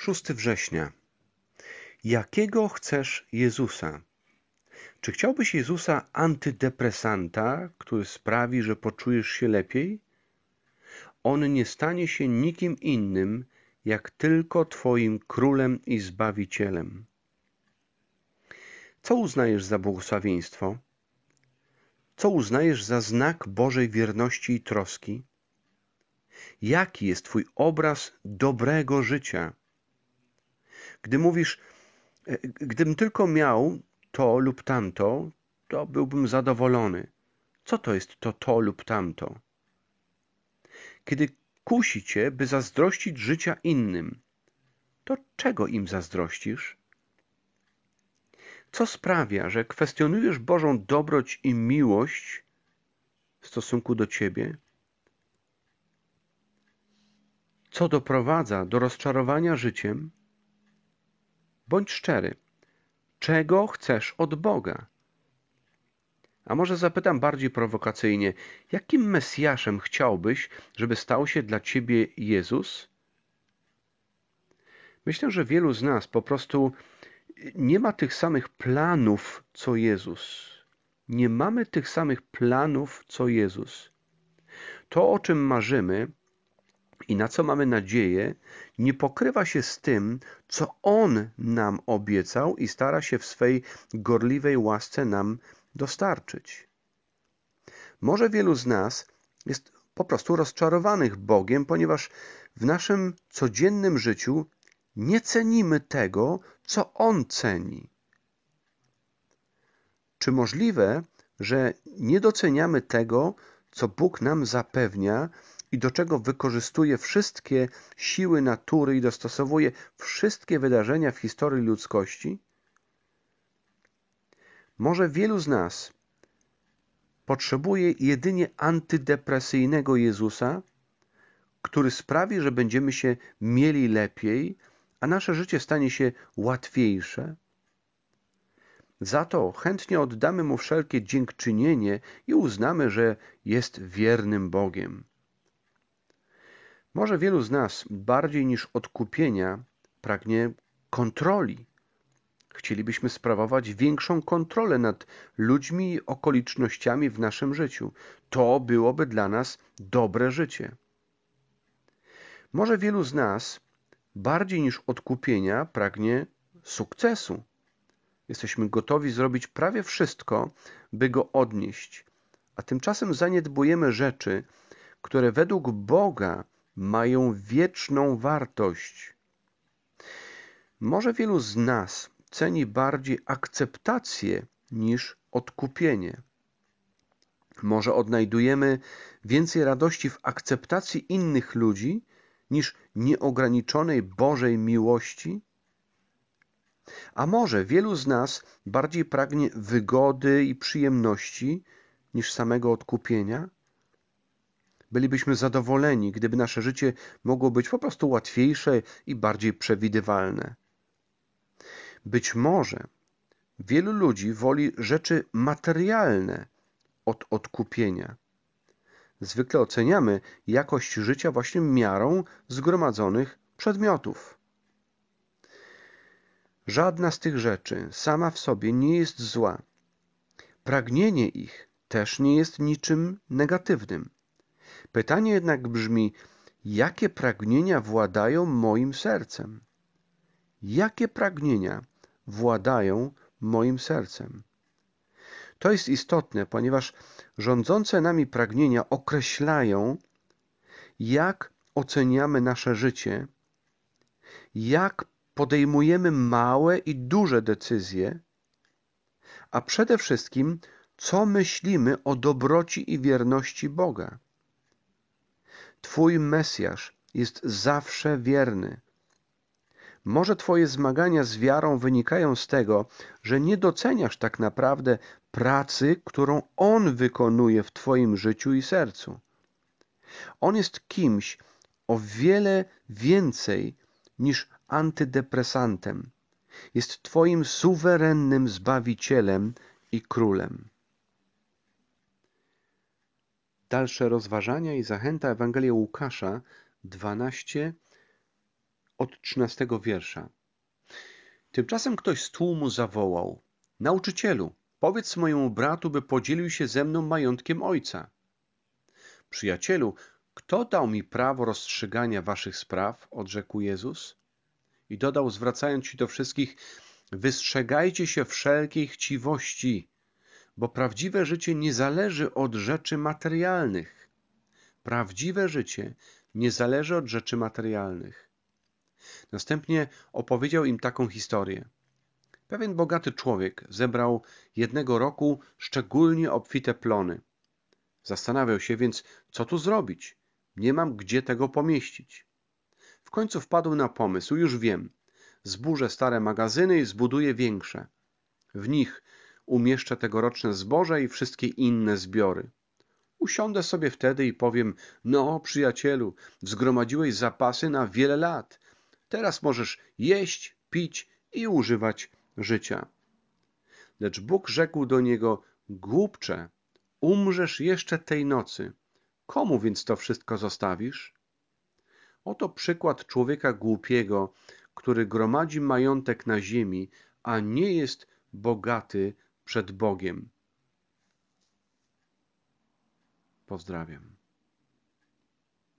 6 września. Jakiego chcesz Jezusa? Czy chciałbyś Jezusa antydepresanta, który sprawi, że poczujesz się lepiej? On nie stanie się nikim innym, jak tylko Twoim królem i zbawicielem. Co uznajesz za błogosławieństwo? Co uznajesz za znak Bożej wierności i troski? Jaki jest Twój obraz dobrego życia? Gdy mówisz, e, gdybym tylko miał to lub tamto, to byłbym zadowolony. Co to jest to to lub tamto? Kiedy kusi cię, by zazdrościć życia innym, to czego im zazdrościsz? Co sprawia, że kwestionujesz Bożą dobroć i miłość w stosunku do ciebie? Co doprowadza do rozczarowania życiem? Bądź szczery. Czego chcesz od Boga? A może zapytam bardziej prowokacyjnie, jakim Mesjaszem chciałbyś, żeby stał się dla ciebie Jezus? Myślę, że wielu z nas po prostu nie ma tych samych planów co Jezus. Nie mamy tych samych planów co Jezus. To, o czym marzymy, i na co mamy nadzieję, nie pokrywa się z tym, co On nam obiecał i stara się w swej gorliwej łasce nam dostarczyć. Może wielu z nas jest po prostu rozczarowanych Bogiem, ponieważ w naszym codziennym życiu nie cenimy tego, co On ceni. Czy możliwe, że nie doceniamy tego, co Bóg nam zapewnia i do czego wykorzystuje wszystkie siły natury i dostosowuje wszystkie wydarzenia w historii ludzkości? Może wielu z nas potrzebuje jedynie antydepresyjnego Jezusa, który sprawi, że będziemy się mieli lepiej, a nasze życie stanie się łatwiejsze? Za to chętnie oddamy mu wszelkie dziękczynienie i uznamy, że jest wiernym Bogiem. Może wielu z nas bardziej niż odkupienia pragnie kontroli. Chcielibyśmy sprawować większą kontrolę nad ludźmi i okolicznościami w naszym życiu. To byłoby dla nas dobre życie. Może wielu z nas bardziej niż odkupienia pragnie sukcesu. Jesteśmy gotowi zrobić prawie wszystko, by go odnieść, a tymczasem zaniedbujemy rzeczy, które według Boga mają wieczną wartość. Może wielu z nas ceni bardziej akceptację niż odkupienie. Może odnajdujemy więcej radości w akceptacji innych ludzi niż nieograniczonej Bożej miłości? A może wielu z nas bardziej pragnie wygody i przyjemności niż samego odkupienia? Bylibyśmy zadowoleni, gdyby nasze życie mogło być po prostu łatwiejsze i bardziej przewidywalne. Być może wielu ludzi woli rzeczy materialne od odkupienia. Zwykle oceniamy jakość życia właśnie miarą zgromadzonych przedmiotów. Żadna z tych rzeczy sama w sobie nie jest zła. Pragnienie ich też nie jest niczym negatywnym. Pytanie jednak brzmi, jakie pragnienia władają moim sercem? Jakie pragnienia władają moim sercem? To jest istotne, ponieważ rządzące nami pragnienia określają, jak oceniamy nasze życie, jak podejmujemy małe i duże decyzje, a przede wszystkim, co myślimy o dobroci i wierności Boga. Twój Mesjasz jest zawsze wierny. Może Twoje zmagania z wiarą wynikają z tego, że nie doceniasz tak naprawdę pracy, którą On wykonuje w Twoim życiu i sercu. On jest kimś o wiele więcej niż antydepresantem. Jest Twoim suwerennym Zbawicielem i Królem. Dalsze rozważania i zachęta Ewangelia Łukasza 12, od trzynastego wiersza. Tymczasem ktoś z tłumu zawołał: Nauczycielu, powiedz mojemu bratu, by podzielił się ze mną majątkiem ojca. Przyjacielu, kto dał mi prawo rozstrzygania waszych spraw? odrzekł Jezus. I dodał, zwracając się do wszystkich: Wystrzegajcie się wszelkiej chciwości, bo prawdziwe życie nie zależy od rzeczy materialnych. Prawdziwe życie nie zależy od rzeczy materialnych. Następnie opowiedział im taką historię. Pewien bogaty człowiek zebrał jednego roku szczególnie obfite plony. Zastanawiał się więc, co tu zrobić. Nie mam gdzie tego pomieścić. W końcu wpadł na pomysł, już wiem. Zburzę stare magazyny i zbuduję większe. W nich umieszczę tegoroczne zboże i wszystkie inne zbiory. Usiądę sobie wtedy i powiem: No, przyjacielu, zgromadziłeś zapasy na wiele lat. Teraz możesz jeść, pić i używać życia. Lecz Bóg rzekł do niego: Głupcze, umrzesz jeszcze tej nocy. Komu więc to wszystko zostawisz? Oto przykład człowieka głupiego, który gromadzi majątek na ziemi, a nie jest bogaty przed Bogiem. Pozdrawiam.